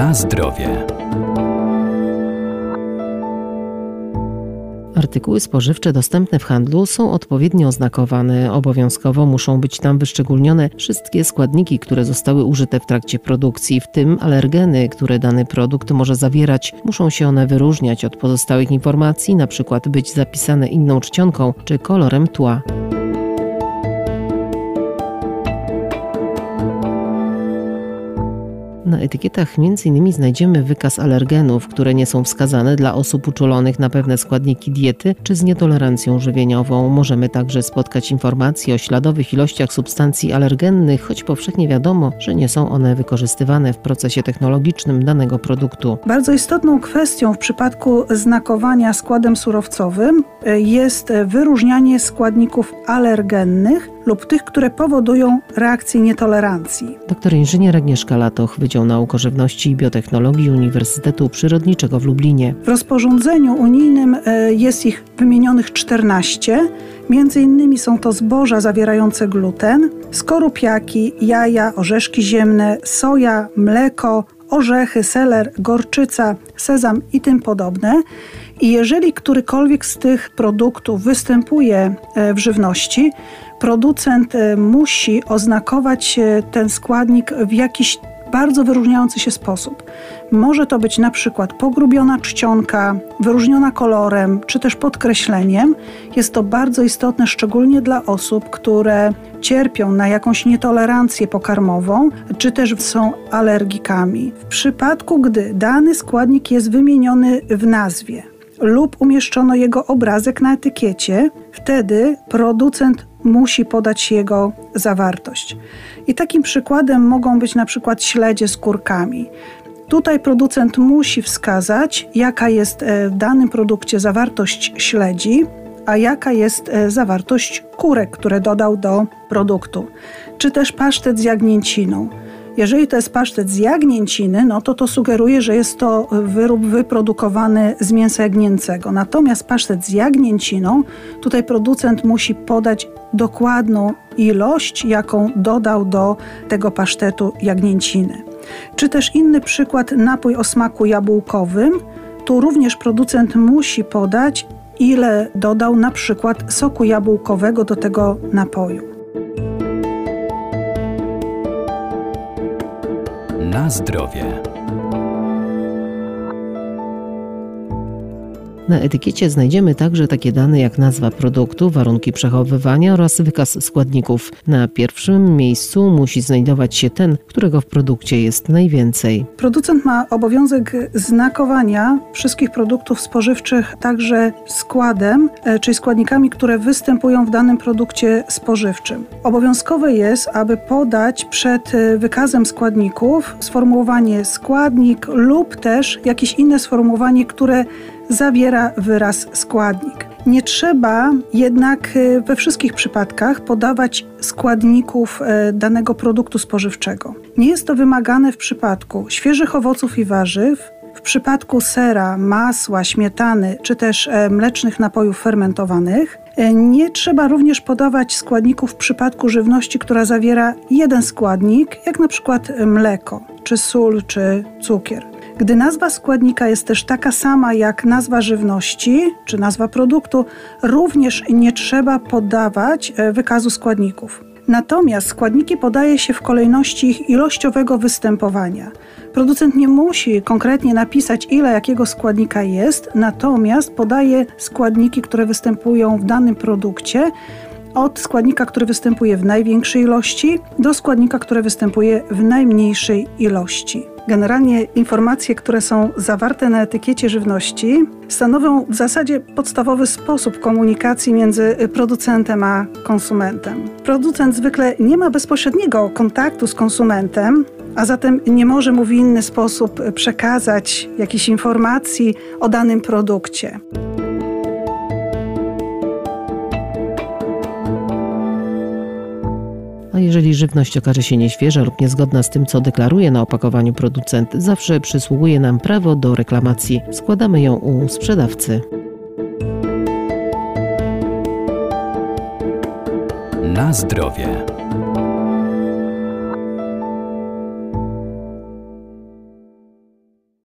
Na zdrowie. Artykuły spożywcze dostępne w handlu są odpowiednio oznakowane. Obowiązkowo muszą być tam wyszczególnione wszystkie składniki, które zostały użyte w trakcie produkcji, w tym alergeny, które dany produkt może zawierać. Muszą się one wyróżniać od pozostałych informacji, przykład być zapisane inną czcionką czy kolorem tła. Na etykietach m.in. znajdziemy wykaz alergenów, które nie są wskazane dla osób uczulonych na pewne składniki diety czy z nietolerancją żywieniową. Możemy także spotkać informacje o śladowych ilościach substancji alergennych, choć powszechnie wiadomo, że nie są one wykorzystywane w procesie technologicznym danego produktu. Bardzo istotną kwestią w przypadku znakowania składem surowcowym e, jest wyróżnianie składników alergennych lub tych, które powodują reakcję nietolerancji. Doktor inżynier Agnieszka Latoch, Wydział Nauk o Żywności i Biotechnologii Uniwersytetu Przyrodniczego w Lublinie. W rozporządzeniu unijnym e, jest ich wymienionych 14. Między innymi są to zboża zawierające gluten, skorupiaki, jaja, orzeszki ziemne, soja, mleko, orzechy, seler, gorczyca, sezam i tym podobne. I jeżeli którykolwiek z tych produktów występuje e, w żywności, producent e, musi oznakować e, ten składnik w jakiś bardzo wyróżniający się sposób. Może to być na przykład pogrubiona czcionka, wyróżniona kolorem, czy też podkreśleniem. Jest to bardzo istotne, szczególnie dla osób, które cierpią na jakąś nietolerancję pokarmową, czy też są alergikami. W przypadku, gdy dany składnik jest wymieniony w nazwie, lub umieszczono jego obrazek na etykiecie, wtedy producent musi podać jego zawartość. I takim przykładem mogą być na przykład śledzie z kurkami. Tutaj producent musi wskazać, jaka jest e, w danym produkcie zawartość śledzi, a jaka jest e, zawartość kurek, które dodał do produktu, czy też pasztet z jagnięciną. Jeżeli to jest pasztet z jagnięciny, no to to sugeruje, że jest to wyrób wyprodukowany z mięsa jagnięcego. Natomiast pasztet z jagnięciną, tutaj producent musi podać dokładną ilość, jaką dodał do tego pasztetu jagnięciny. Czy też inny przykład, napój o smaku jabłkowym. Tu również producent musi podać, ile dodał na przykład soku jabłkowego do tego napoju. Na zdrowie. Na etykiecie znajdziemy także takie dane jak nazwa produktu, warunki przechowywania oraz wykaz składników. Na pierwszym miejscu musi znajdować się ten, którego w produkcie jest najwięcej. Producent ma obowiązek znakowania wszystkich produktów spożywczych także składem, e, czyli składnikami, które występują w danym produkcie spożywczym. Obowiązkowe jest, aby podać przed e, wykazem składników sformułowanie składnik lub też jakieś inne sformułowanie, które zawiera wyraz składnik. Nie trzeba jednak e, we wszystkich przypadkach podawać składników e, danego produktu spożywczego. Nie jest to wymagane w przypadku świeżych owoców i warzyw, w przypadku sera, masła, śmietany czy też e, mlecznych napojów fermentowanych. Nie trzeba również podawać składników w przypadku żywności, która zawiera jeden składnik, jak na przykład mleko, czy sól, czy cukier. Gdy nazwa składnika jest też taka sama jak nazwa żywności czy nazwa produktu, również nie trzeba podawać e, wykazu składników. Natomiast składniki podaje się w kolejności ich ilościowego występowania. Producent nie musi konkretnie napisać, ile jakiego składnika jest, natomiast podaje składniki, które występują w danym produkcie, od składnika, który występuje w największej ilości, do składnika, który występuje w najmniejszej ilości. Generalnie informacje, które są zawarte na etykiecie żywności, stanowią w zasadzie podstawowy sposób komunikacji między producentem a konsumentem. Producent zwykle nie ma bezpośredniego kontaktu z konsumentem, a zatem nie może mu w inny sposób przekazać jakichś informacji o danym produkcie. Jeżeli żywność okaże się nieświeża lub niezgodna z tym, co deklaruje na opakowaniu producent, zawsze przysługuje nam prawo do reklamacji. Składamy ją u sprzedawcy. Na zdrowie.